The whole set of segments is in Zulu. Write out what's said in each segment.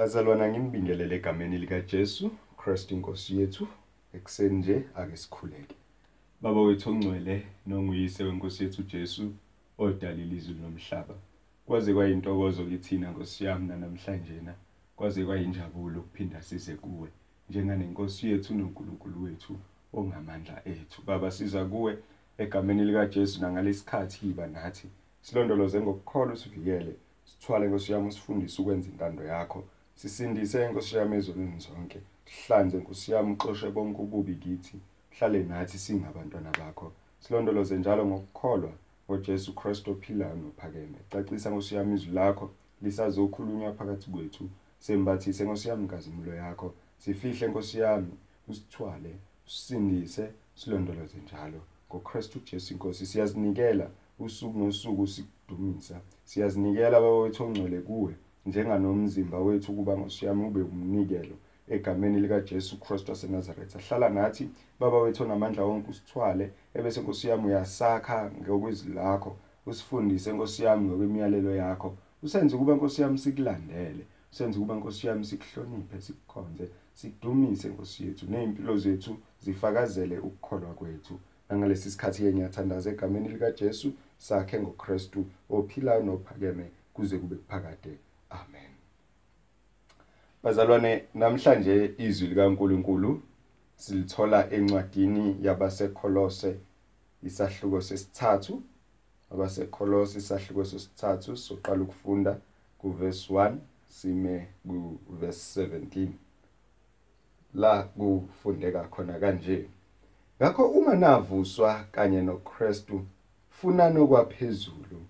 Bazalwana nginibingelele egameni likaJesu Christ inkosi yethu ekseni nje ake sikhuleke. Baba wethu ongcwele nonguyise wenkosi yethu Jesu odalile izulu nomhlaba. Kwaze kwayintokozo kithina Nkosi yami namhlanje na. Kwaze kwayinjabulo ukuphinda size kuwe njenganenkosi yethu noNkulunkulu wethu ongamandla ethu. Baba siza kuwe egameni likaJesu nangalesikhathi iba nathi. Silondoloze ngokukholwa usivikele. Sithwale Nkosi yami usifundise ukwenza intando yakho. Sisindise Nkosi yami ezonweni zonke. Sihlanze Nkosi yami uxoshe bonke ububi kithi. Hlale nathi singabantwana bakho. Silondoloze njalo ngokukholwa ngoJesu Kristu ophilayo nophakeme. Cacisa Nkosi yami izwi lakho lisazokhulunywa phakathi kwethu. Sembathise Nkosi yami ngazimulo yakho. Sifihle Nkosi yami usithwale, usindise, silondoloze njalo. NgoKristu Jesu inkosi siyazinikela usuku nosuku sikudumisa. Siyazinikela baba wethu ongcwele kuwe njenganomzimba wethu kuba Nkosi yami ube umnikelo egameni likaJesu Kristu waseNazaretha. Hlala nathi baba wethu onamandla wonke usithwale ebese Nkosi yami uyasakha ngokwezwi lakho. Usifundise Nkosi yami ngokwemiyalelo yakho. Usenze kuba Nkosi yami sikulandele. Usenze kuba Nkosi yami sikuhloniphe sikukhonze sidumise Nkosi yethu nezimpilo zethu zifakazele ukukholwa kwethu. Nangalesi sikhathi ke ngiyathandaza egameni likaJesu sakhe ngoKristu ophilayo nophakeme kuze kube kuphakade. Amen. Bazalwane namhlanje izwi likaNkuluNkulu silithola encwadini yabaseKolose isahluko sesithathu abaseKolose isahluko sesithathu soqala ukufunda kuverse 1 sime kuverse 17 la kufundeka khona kanje ngakho uma navuswa kanye noKristu funani okwaphezulu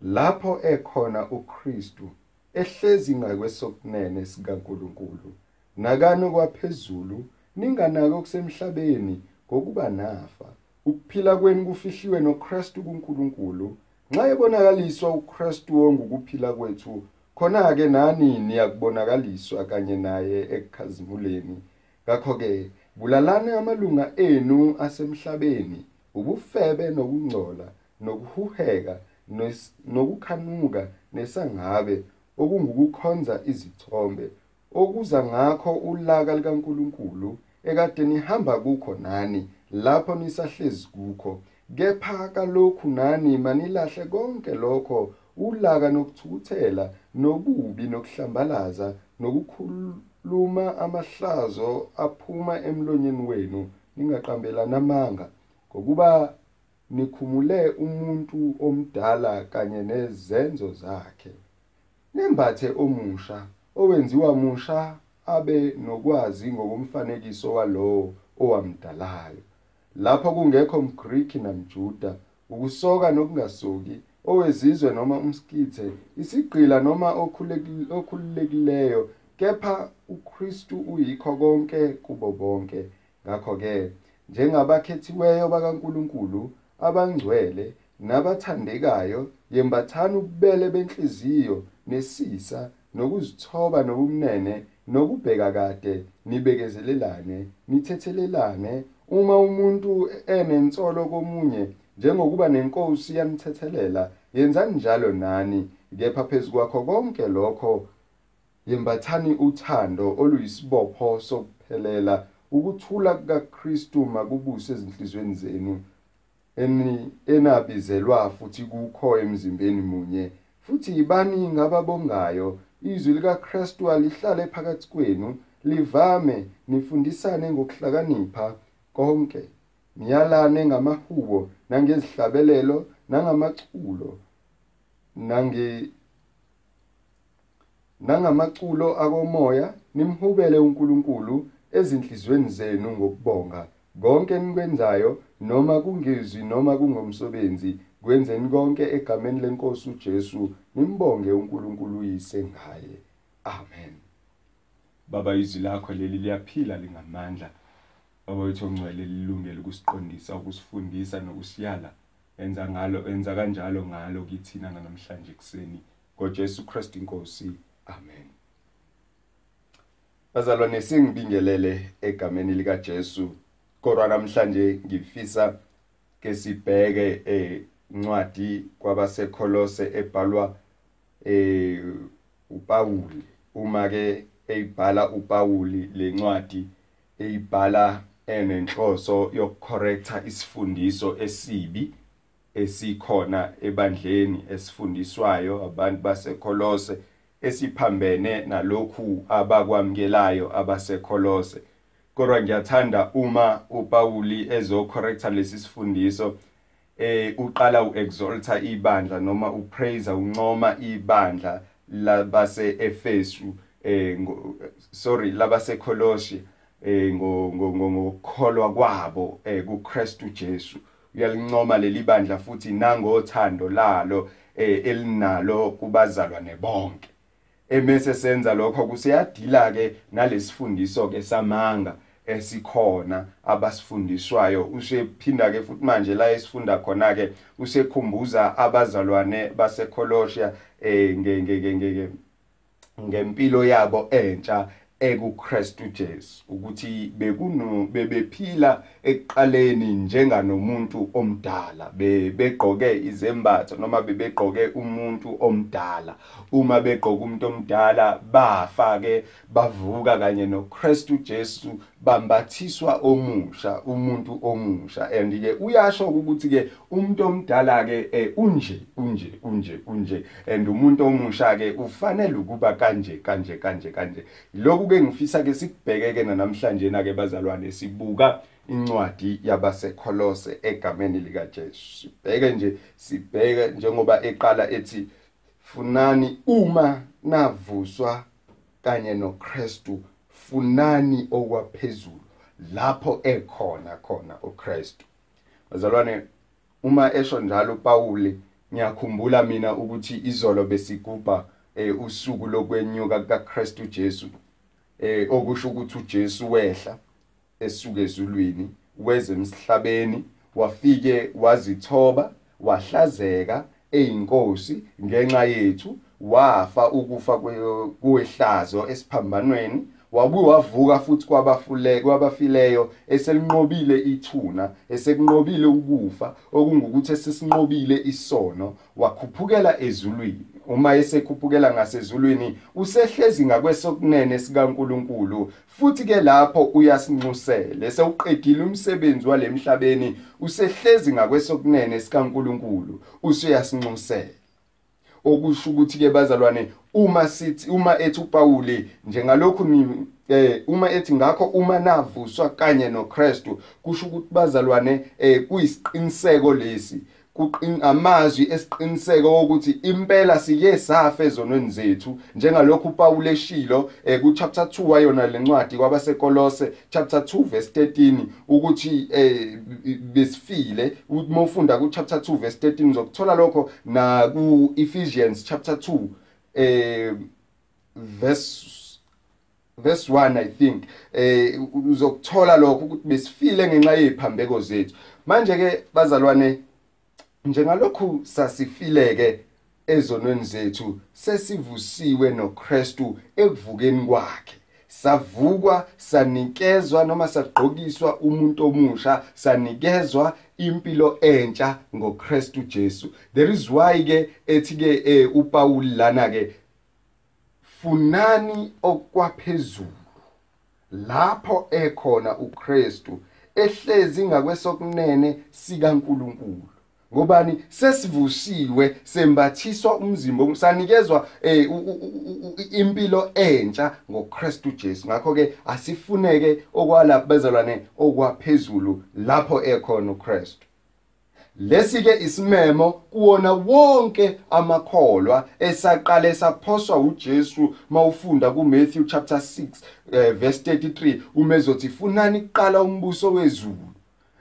lapho ekhona uKristu ehlezi ngakwesokunene sikaNkuluNkulu. Nakani okwaphezulu ninganaki okusemhlabeni ngokuba nafa. Ukuphila kwenu kufihliwe noKristu kuNkulunkulu. Nxa ebonakaliswa uKristu ongukuphila kwethu khona ke nani niyakubonakaliswa kanye naye ekukhazimuleni? Ngakho ke bulalani amalunga enu asemhlabeni ubufebe nokungcola nokuhuheka nokukhanuka nesangabe okungukukhonza izithombe okuza ngakho ulaka likaNkuluNkulu ekade nihamba kukho nani lapho nisahlezi kukho. Kepha kalokhu nani manilahle konke lokho ulaka nokuthukuthela nobubi nokuhlambalaza nokukhuluma amahlazo aphuma emlonyeni wenu ningaqambelana amanga ngokuba nikhumule umuntu omdala kanye nezenzo zakhe. Nembathe omusha owenziwa musha abe nokwazi ngokomfanekiso walowo owamdalayo. Lapho kungekho mGriki namJuda ukusoka nokungasoki owezizwe noma umskithe isigqila noma okhululekileyo kepha uKristu uyikho konke kubo bonke. Ngakho ke njengabakhethiweyo bakaNkuluNkulu abangcwele nabathandekayo yembathani ububele benhliziyo nesisa nokuzithoba nobumnene nokubheka kade nibekezelelane nithethelelane. Uma umuntu enensolo komunye njengokuba nenkosi yamthethelela yenzani njalo nani? Kepha phezukwakho konke lokho yembathani uthando oluyisibopho sokuphelela ukuthula kukaKristu makubuse ezinhlizweni zenu. Enabizelwa futhi kukho emzimbeni munye. Futhi yibani ngababongayo? Izwi likaKristu alihlale phakathi kwenu livame nifundisane ngokuhlakanipha konke. Niyalane ngamahubo nangezihlabelelo nangamaculo nangamaculo akomoya. Nimhubele uNkulunkulu ezinhlizweni zenu ngokubonga. Konke enikwenzayo noma kungezwi noma kungomsebenzi kwenzeni konke egameni lenkosi uJesu nimbonge uNkulunkulu uyise ngaye. Amen. Baba izwi lakho leli liyaphila lingamandla. Baba wethu ongcwele lilungele ukusiqondisa ukusifundisa nokusiyala. Enza ngalo enza kanjalo ngalo kithina namhlanje kuseni ngoJesu Kristu inkosi. Amen. Bazalwane singibingelele egameni likaJesu. Kodwa namhlanje ngifisa ke sibheke encwadi kwabaseKolose ebhalwa eh uPawuli. Uma ke eyibhala uPawuli lencwadi eyibhala enenhloso yokucorrecta isifundiso esibi esikhona ebandleni esifundiswayo abantu baseKolose esiphambene nalokhu abakwamukelayo abaseKolose. Kodwa ngiyathanda uma uPawuli ezocorrecta lesi sifundiso eh uqala uexalta ibandla noma upraise uncoma ibandla labase Efesu eh sorry labase Colossae eh ngokukholwa kwabo eh kuKristu Jesu. Uyalincoma leli bandla futhi nangothando lalo eh elinalo kubazalwane bonke. Emese senza lokho kuseyadila ke nalesifundiso ke samanga esikhona abasifundiswayo. Usephinda ke futhi manje la esifunda khona ke usekhumbuza abazalwane baseKolossia eh ngeke ngempilo yabo entsha ekuKristu Jesu ukuthi bekuno bebephila ekuqaleni njenganomuntu omdala begqoke izembatho noma bebegqoke umuntu omdala. Uma begqoka umuntu omdala bafa ke bavuka kanye noKristu Jesu bambathiswa omusha umuntu omusha. And ke uyasho ukuthi ke umuntu omdala ke eh, unje unje unje unje. And umuntu omusha ke ufanele ukuba kanje kanje kanje kanje. Lokhu ke ngifisa ke sikubhekeke namhlanje na ke bazalwane sibuka incwadi yabaseKolose egameni lika Jesu sibheke nje sibheke njengoba eqala ethi funani uma navuswa kanye noKristu funani okwaphezulu lapho ekhona khona uKristu. Bazalwane uma esho njalo uPauli ngiyakhumbula mina ukuthi izolo besigubha eh, usuku lokwenyuka kaKristu Jesu eh okusho ukuthi uJesu wehla esuke ezulwini weze emhlabeni wafike wazithoba wahlazeka eyinkosi ngenxa yethu wafa ukufa kwehlazo esiphambanweni wabuye wavuka futhi kwabafule kwabafileyo eselinqobile ithuna esekunqobile ukufa okungukuthi esesinqobile isono. Wakhuphukela ezulwini. Uma esekhuphukela ngasezulwini usehlezi ngakwesokunene sikaNkuluNkulu. Futhi ke lapho uyasinxusela esewuqedile umsebenzi walemhlabeni usehlezi ngakwesokunene sikaNkuluNkulu. Usuyasinxusela. Okusho ukuthi ke bazalwane uma sithi uma ethi uPauli njengalokhu eh uma ethi ngakho uma navuswa kanye noKristu kusho ukuthi bazalwane eh kuyisiqiniseko lesi. Amazwi esiqiniseko ukuthi impela sike safa ezonweni zethu njengalokhu uPaul eshilo eh, ku chapter 2 wayona lencwadi kwabasekolose chapter 2 verse 13 ukuthi eh, besifile. Uma ufunda ku chapter 2 verse 13 uzokuthola lokho na ku Ephesians chapter 2 eh verse verse 1 I think. Eh uzokuthola lokho ukuthi besifile ngenxa yeziphambeko zethu. Manje ke bazalwane njengalokhu sasifileke ezonweni zethu sesivusiwe noKristu ekuvukeni kwakhe. Savukwa sanikezwa noma sagqokiswa umuntu omusha sanikezwa impilo entsha ngoKristu Jesu. There is why ke ethi ke eh, uPaul lana ke funani okwaphezulu lapho ekhona uKristu ehlezi ngakwesokunene sikaNkuluNkulu. Ngobani sesivusiwe sembathiswa umzimba sanikezwa eh, impilo entsha ngoKristu Jesu. Ngakho ke asifuneke okwalapha bezalwane okwaphezulu lapho ekhona uKristu. Lesi ke isimemo kuona wonke amakholwa esaqala saphoswa uJesu mawufunda kuMatthew chapter 6 eh, verse 33 umezothi funani kuqala umbuso wezulu.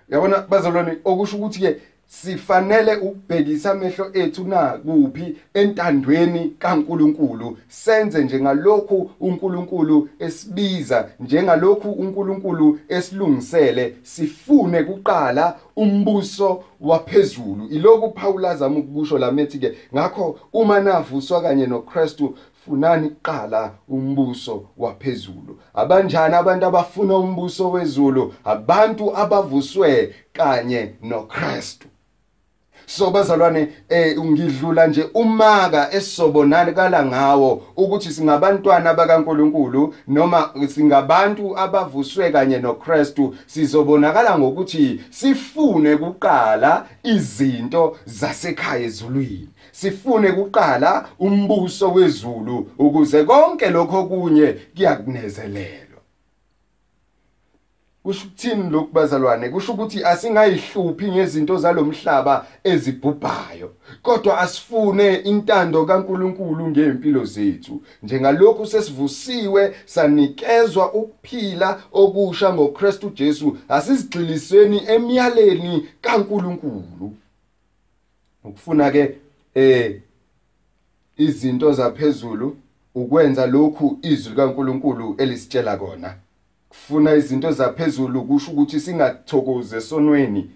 Yabona bazalwane okusho ukuthi ke sifanele ukubhekisa amehlo ethu na kuphi entandweni kaNkuluNkulu. Senze njengalokhu uNkulunkulu esibiza njengalokhu uNkulunkulu esilungisele. Sifune kuqala umbuso waphezulu. Ilokhu Paul azama ukukusho lamethi ke. Ngakho uma navuswa kanye noKristu funani kuqala umbuso waphezulu. Abanjani abantu abafuna umbuso wezulu? Abantu abavuswe kanye noKristu. So bazalwane eh ngidlula nje umaka esobonakala ngawo ukuthi singabantwana bakaNkuluNkulu noma singabantu abavuswe kanye noKristu. Sizobonakala ngokuthi sifune kuqala izinto zasekhaya ezulwini. Sifune kuqala umbuso wezulu ukuze konke lokho kunye kuyakunezelela. Kusho ukuthini lokhu bazalwane? Kusho ukuthi asingayihluphi ngezinto zalomhlaba ezibhubhayo kodwa asifune intando kaNkuluNkulu ngempilo zethu. Njengalokhu sesivusiwe sanikezwa ukuphila okusha ngoKristu Jesu asizigxiliseni emyaleni kaNkuluNkulu. Ukufuna ke eh izinto zaphezulu ukwenza lokhu izwi kaNkuluNkulu elisitshela kona. Kufuna izinto zaphezulu kusho ukuthi singathokoze esonweni.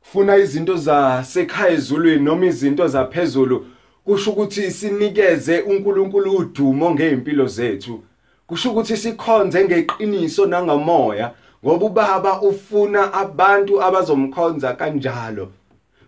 Kufuna izinto zasekhaya ezulwini noma izinto zaphezulu kusho ukuthi sinikeze uNkulunkulu udumo ngeimpilo zethu. Kusho ukuthi sikhonze ngeqiniso nangamoya ngoba ubaba ufuna abantu abazomkhonza kanjalo.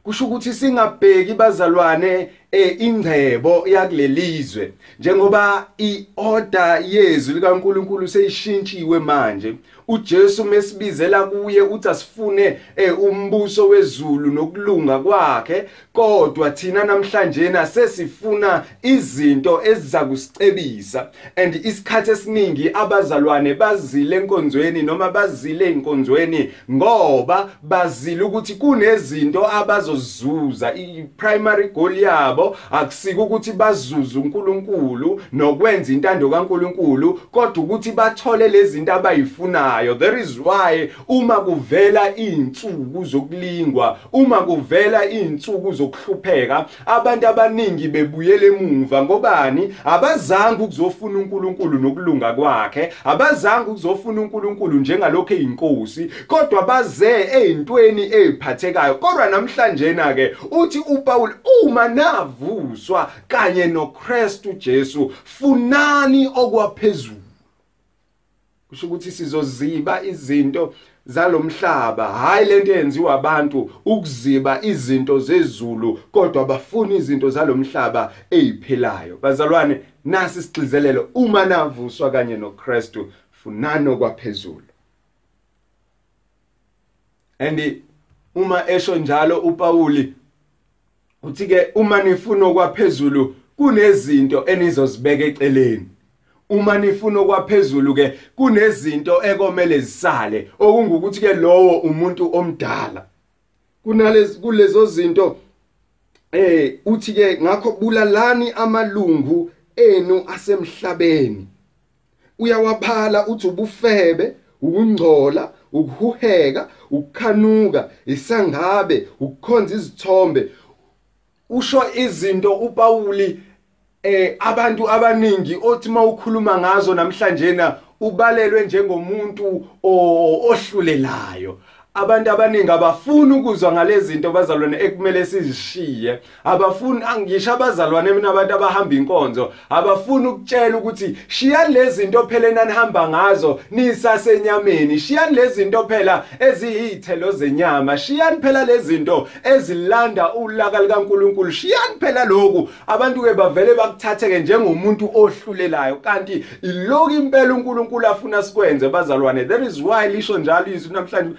Kusho ukuthi singabheki bazalwane ingcebo yakulelizwe. Njengoba iorder yezwi likaNkuluNkulu seyishintshiwe manje uJesu mesibizela kuye uthi asifune eh, umbuso wezulu nokulunga kwakhe kodwa thina namhlanje nasesifuna izinto ezizakusicebisa and isikhathi esiningi abazalwane bazile enkonzweni noma bazile enkonzweni ngoba bazile ukuthi kunezinto abazozuza. I-primary goal yabo akusika ukuthi bazuze uNkulunkulu nokwenza intando kaNkulunkulu kodwa ukuthi bathole lezi zinto abayifunayo. There is why uma kuvela izinsuku zokulingwa uma kuvela izinsuku zokuhlupheka abantu abaningi bebuyele emuva. Ngobani? Abazange ukuzofuna uNkulunkulu nokulunga kwakhe abazange ukuzofuna uNkulunkulu njengalokho eyinkosi kodwa baze ezintweni eziphathekayo kodwa namhlanje na ke uthi uPaul uma navuswa kanye noKristu Jesu. Funani okwaphezulu. Kusho ukuthi sizoziba izinto zalomhlaba hayi lento eyenziwa abantu ukuziba izinto zezulu kodwa bafuna izinto zalomhlaba eziphilayo bazalwane nasi sigcizelelo uma navuswa kanye noKristu. Funani okwaphezulu. And uma esho njalo uPauli uthi ke uma nifuna okwaphezulu kunezinto enizozibeka eceleni. Uma nifuna okwaphezulu ke kunezinto ekomele zisale okungukuthi ke lowo umuntu omdala. Kunalezi kulezo zinto eh uthi ke ngakho bulalani amalungu enu asemhlabeni. Uyawaphala uthi ubufebe ukungcola ukuhuheka ukukhanuka isangabe ukukhonza izithombe usho izinto uPauli eh abantu abaningi othi mawukhuluma ngazo namhlanje na ubalelwe njengomuntu ohlulelayo. Abantu abaningi abafuni ukuzwa ngalezi zinto bazalwane ekumele sizishiye. Abafuni angisho abazalwane mina abantu abahamba inkonzo. Abafuni ukutshela ukuthi shiyani lezi zinto phela enanihamba ngazo nisasenyameni. Shiyani lezi zinto phela eziyithelo zenyama. Shiyani phela lezi zinto ezilanda ulaka likaNkuluNkulu. Shiyani phela lokhu. Abantu ke bavele bakuthatheke njengomuntu ohlulelayo. Kanti iloko impela uNkulunkulu afuna sikwenze bazalwane there is why lisho njalo izwi namhlanje.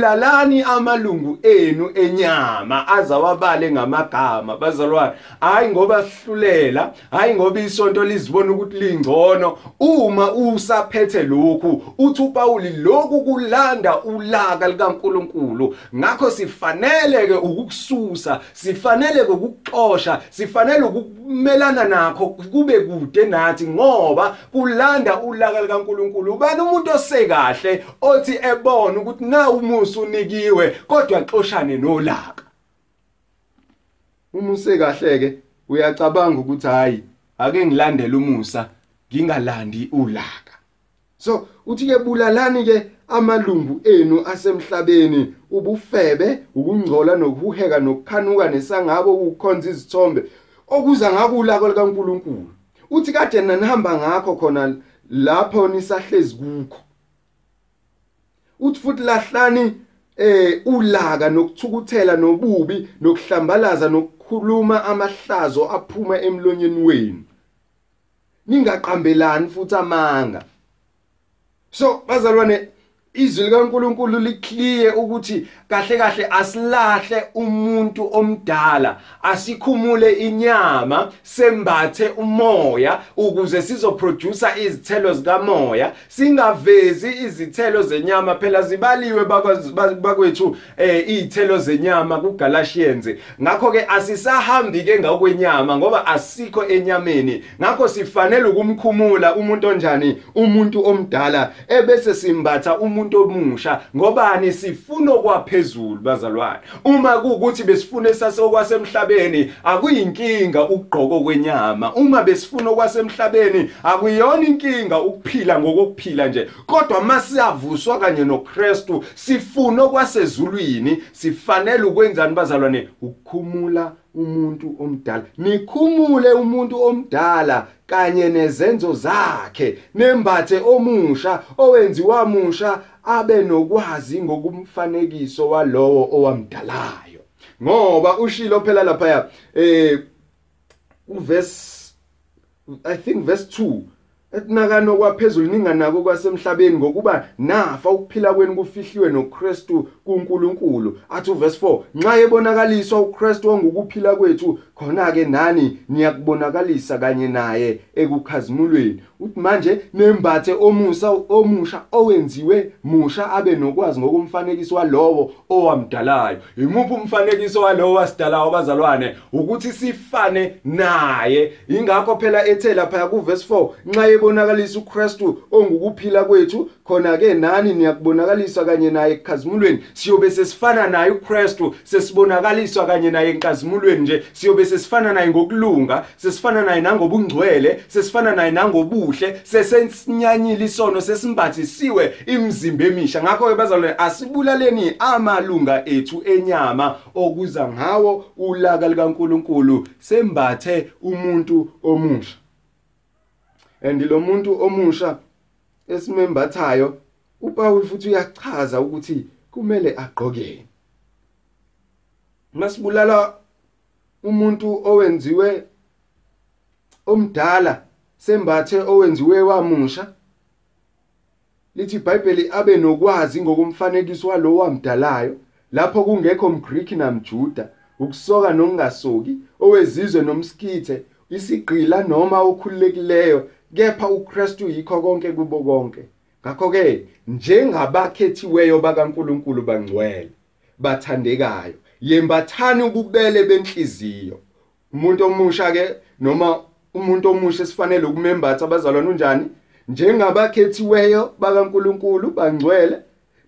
Bulalani amalungu enu enyama azawabale ngamagama. Bazalwane hayi ngoba sihlulela hayi ngoba isonto lizibona ukuthi lingcono. Uma usaphethe lokhu uthi uPauli lokhu kulanda ulaka likaNkuluNkulu. Ngakho sifanele ke ukukususa sifanele ke ukuxosha sifanele ukumelana nakho kube kude nathi ngoba kulanda ulaka likaNkuluNkulu. Ubani umuntu osekahle othi ebona ukuthi na umusa usunikiwe kodwa xoshane nolaka. Uma usekahleke uyacabanga ukuthi hayi ake ngilandele umusa ngingalandi ulaka. So uthi ke bulalani ke amalungu enu asemhlabeni ubufebe ukungcola nokuheka nokukhanuka nesangabo ukukhonza izithombe okuza ngakulako likaNkuluNkulu. Uthi kade nanihamba ngakho khona lapho nisahlezi kukho. Uthi futhi lahlani eh ulaka nokuthukuthela nobubi nokuhlambalaza nokukhuluma amahlazo aphuma emlonyeni wenu. Ningaqambelani futhi amanga. So bazalwane izwi likaNkuluNkulu liclear ukuthi kahle kahle asilahle umuntu omdala asikhumule inyama sembathe umoya ukuze sizoproduce izithelo zikamoya singavezi izithelo zenyama phela zibaliwe bakwethu eh izithelo zenyama kuGalatians. Ngakho ke asisahambi ke ngakwenyama ngoba asikho enyameni. Ngakho sifanele ukumkhumula umuntu onjani? Umuntu omdala ebese simbatha umuntu omusha? Ngobani sifuna okwaphezulu phezulu bazalwane? Uma kuukuthi besifuna esasokwasemhlabeni akuyinkinga ukugqoka kwenyama uma besifuna okwasemhlabeni akuyona inkinga ukuphila ngokuphila nje. Kodwa masiyavuswa kanye noKristu sifuna okwasezulwini sifanele ukwenzani bazalwane? Ukukhumula umuntu omdala. Nikhumule umuntu omdala kanye nezenzo zakhe. Nembathe omusha owenziwa musha abe nokwazi ngokumfanekiso walowo owamdalayo. Ngoba ushilo phela lapha eh uverse i think verse 2 ekunakano kwaphezulu ninganako kwasemhlabeni ngokuba nafa ukuphila kwenu kufihliwe noKristu kuNkulunkulu. Athi uverse 4 nxa ebonakaliswa uKristu ongukuphila kwethu khona ke nani niyakubonakalisa kanye naye ekukhazimulweni? Uthi manje nembathe omusa omusha owenziwe musha abe nokwazi ngokumfanekiso walowo owamdalayo. Imuphi umfanekiso walowo wasidalayo abazalwane? Ukuthi sifane naye. Ingakho phela ethe lapha ku verse 4 nxa ebonakalisa uKristu ongukuphila kwethu khona ke nani niyakubonakalisa kanye naye ekukhazimulweni? Siyobe sesifana naye uKristu sesibonakaliswa kanye naye enkazimulweni nje. Siyobe sesifana naye ngokulunga sesifana naye nangobungcwele sesifana naye nangobuhle sesesinyanyile isono sesimbathisiwe imizimba emisha. Ngakho ke bazalwane asibulaleni amalunga ethu enyama okuza ngawo ulaka likaNkuluNkulu sembathe umuntu omusha. And lo muntu omusha esimembathayo uPaul futhi uyachaza ukuthi kumele agqokeni masibulala umuntu owenziwe omdala sembathe owenziwe wamusha. Lithi iBhayibheli abe nokwazi ngokumfanekiso walo wamdalayo lapho kungekho mGreek namJuda ukusoka nokungasoki owezizwe nomskithe isigqila noma okhululekileyo kepha uKristu yikho konke kubo konke. Ngakho ke njengabakhethiweyo bakaNkuluNkulu bangcwele bathandekayo. Yembathani ububele benhliziyo. Umuntu omusha ke noma umuntu omusha esifanele ukumembatha abazalwane unjani? Njengabakhethiweyo bakaNkuluNkulu bangcwele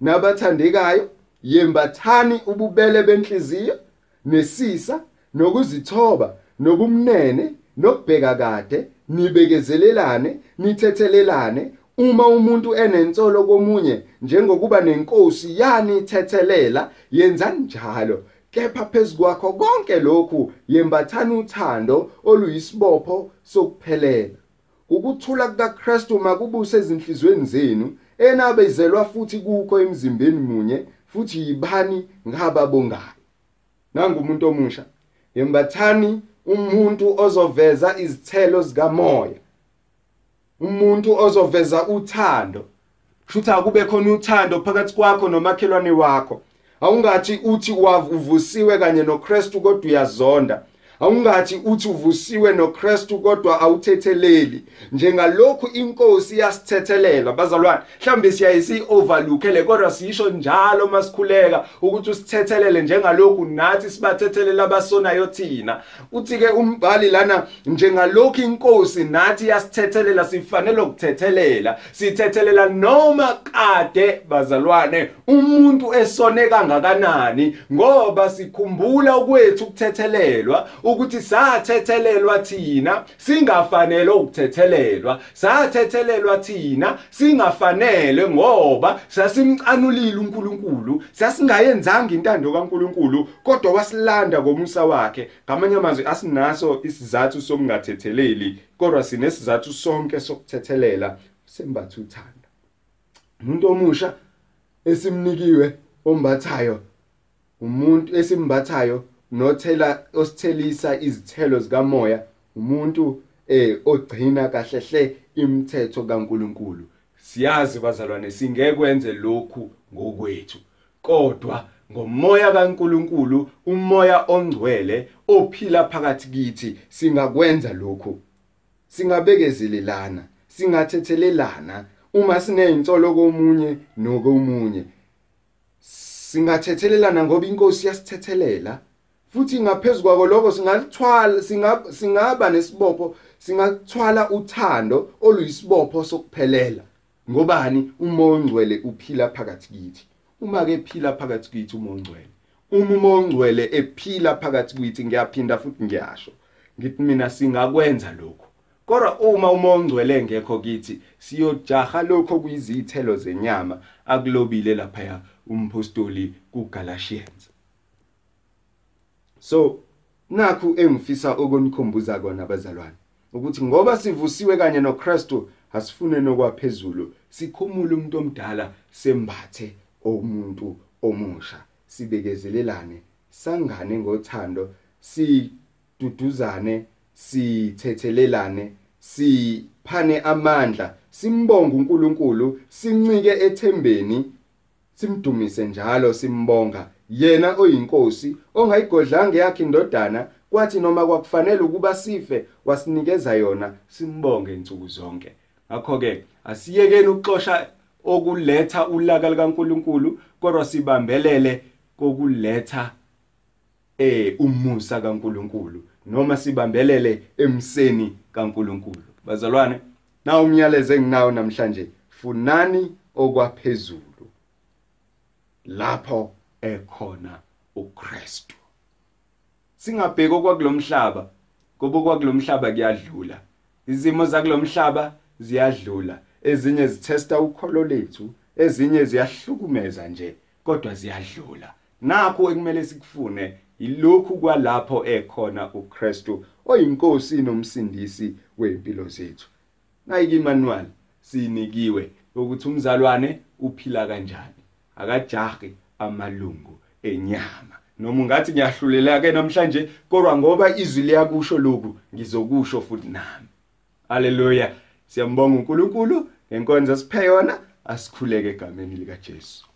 nabathandekayo yembathani ububele benhliziyo nesisa nokuzithoba nobumnene nokubheka kade nibekezelelane nithethelelane. Uma umuntu enensolo komunye njengokuba nenkosi yani thethelela yenzani njalo. Kepha phezukwakho konke lokhu yembathani uthando oluyisibopho sokuphelela. Ukuthula kukaKristu makubuse ezinhlizweni zenu enabezelwa futhi kukho emzimbeni munye futhi yibani ngababongayo nanga umuntu omusha. Yembathani umuntu ozoveza izithelo zikamoya. Umuntu ozoveza uthando. Futhi akube khona uthando phakathi kwakho nomakhelwane wakho. Awungathi uthi wavusiwe kanye noKristu kodwa uyazonda. Awungathi uthi uvusiwe noKristu kodwa awuthetheleli. Njengalokhu inkosi yasithethelela bazalwane mhlambe siyayisi overlookele kodwa sisho njalo masikhuleka ukuthi usithethelele njengalokhu nathi sibathethelela abasonayo thina. Uthi ke umbhali lana njengalokhu inkosi nathi yasithethelela sifanele ukuthethelela sithethelela noma kade bazalwane umuntu esone kangakanani ngoba sikhumbula kwethu ukuthethelelwa ukuthi sathethelelwa thina singafanele ukuthethelelwa sathethelelwa thina singafanele ngoba sasimcanulile uNkulunkulu sasingayenzanga intando kaNkulunkulu kodwa wasilanda ngomusa wakhe. Ngamanye amazwi asinaso isizathu sokungathetheleli kodwa sinesizathu sonke sokuthethelela. Sembatha uthando. Umuntu omusha esimnikiwe ombathayo umuntu esimbathayo nothela osithelisa izithelo zikamoya umuntu eh ogcina kahlehle imithetho kaNkuluNkulu. Siyazi bazalwane singekwenze lokhu ngokwethu. Kodwa ngomoya kaNkuluNkulu umoya ongcwele ophila phakathi kithi singakwenza lokhu. Singabekezelelana singathethelelana. Uma sinezinsolo komunye nokomunye singathethelelana ngoba inkosi yasithethelela futhi ngaphezulu kwako lokho singathwala singaba nesibopho singathwala uthando oluyisibopho sokuphelela. Ngobani? Umoya ongcwele uphila phakathi kithi. Uma ke ephila phakathi kithi umoya ongcwele uma umoya ongcwele ephila phakathi kithi ngiyaphinda futhi ngiyasho. Ngithi mina singakwenza lokho kodwa uma umoya ongcwele ngekho kithi siyojaha lokho kuyizithelo zenyama akulobile lapha umpostoli kuGalatians. So nakhu engifisa ukunikhumbuza kona abazalwane ukuthi ngoba sivusiwe kanye noKristu asifune nokwaphezulu sikhumule umuntu omdala sembathe omuntu omusha sibekezelelane sangane ngothando siduduzane sithethelelane siphane amandla simbonga uNkulunkulu sincike ethembeni simdumise njalo simbonga yena oyinkosi ongayigodlanga yakhe indodana kwathi noma kwakufanele ukuba sife wasinikeza yona simbonge insuku zonke. Ngakho ke asiyekeni ukuxosha okuletha ulaka likaNkuluNkulu kodwa sibambelele kokuletha eh umusa kaNkuluNkulu noma sibambelele emseni kaNkuluNkulu. Bazalwane na umyalezo enginawo namhlanje funani okwaphezulu. Lapho ekhona uKristu. Singabheki okwakulomhlaba ngoba okwakulomhlaba kuyadlula. Izimo zakulomhlaba ziyadlula. Ezinye zithesta ukholo lethu ezinye ziyahlukumeza nje kodwa ziyadlula. Nakho ekumele sikufune ilokhu kwalapho ekhona uKristu oyinkosi nomsindisi weimpilo zethu. Nayike imanual sinikiwe ukuthi umzalwane uphila kanjani? Akajahi. Amalungu enyama. Noma ungathi ngiyahlulela ke namhlanje kodwa ngoba izwi liyakusho lokhu ngizokusho futhi nami. Haleluya. Siyambonga uNkulunkulu ngenkonzo siphe yona asikhuleke egameni lika Jesu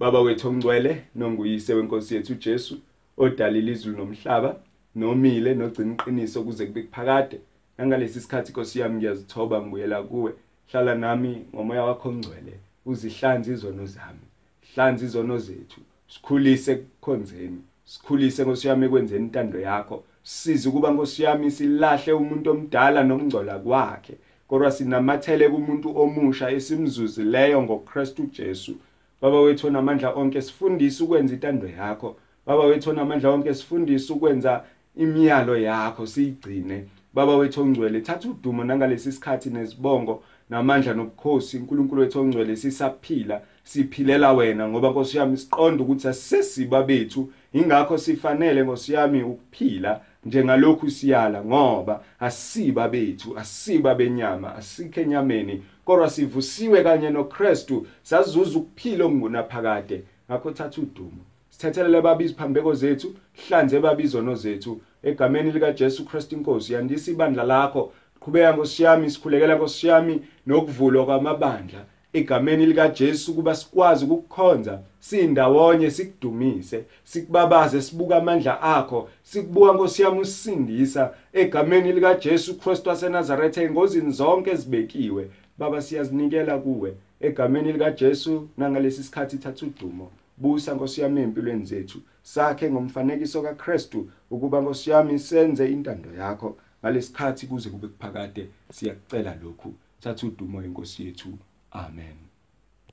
baba wethu ongcwele nonguyise wenkosi yethu Jesu odalile izulu nomhlaba nomile nogcina iqiniso kuze kube kuphakade. Nangalesi sikhathi Nkosi yami ngiyazithoba ngibuyela kuwe. Hlala nami ngomoya wakho ongcwele uzihlanze izono zami. Hlanza izono zethu sikhulise ekukhonzeni sikhulise Nkosi yami ekwenzeni intando yakho size ukuba Nkosi yami silahle umuntu omdala nomngcola kwakhe kodwa sinamathele kumuntu omusha esimzuzileyo ngoKristu Jesu. Baba wethu onamandla onke sifundise ukwenza intando yakho. Baba wethu onamandla onke sifundise ukwenza imiyalo yakho siyigcine. Baba wethu ongcwele thatha udumo nangalesi sikhathi nesibongo namandla nobukhosi uNkulunkulu wethu ongcwele sisaphila. Siphilela wena ngoba Nkosi yami siqonda ukuthi asisiba bethu. Ingakho sifanele Nkosi yami ukuphila njengalokhu siyala ngoba asiba bethu asiba benyama asikho enyameni. Kodwa sivusiwe kanye noKristu sazuza ukuphila okungunaphakade. Ngakho thatha udumo. Sithethelele babizi phambeko zethu hlanze babizono zethu. Egameni lika Jesu Kristu inkosi yandisa ibandla lakho. Qhubeka ngosiyami sikhulekela ngosiyami nokuvulwa kwamabandla. Egameni lika Jesu kuba sikwazi ukukhonza sindawonye sikudumise sikubabaze sibuka amandla akho sikubuka ngosiyami usindisa. Egameni lika Jesu Kristu waseNazaretha engozini zonke ezibekiwe baba siyazinikela kuwe. Egameni lika Jesu nangalesi sikhathi thatha udumo busa ngosiyami empilweni zethu sakhe ngomfanekiso kaKristu ukuba ngosiyami senze intando yakho. Ngalesikhathi kuze kube kuphakade siyakucela lokhu. Thatha udumo inkosi yethu. Amen.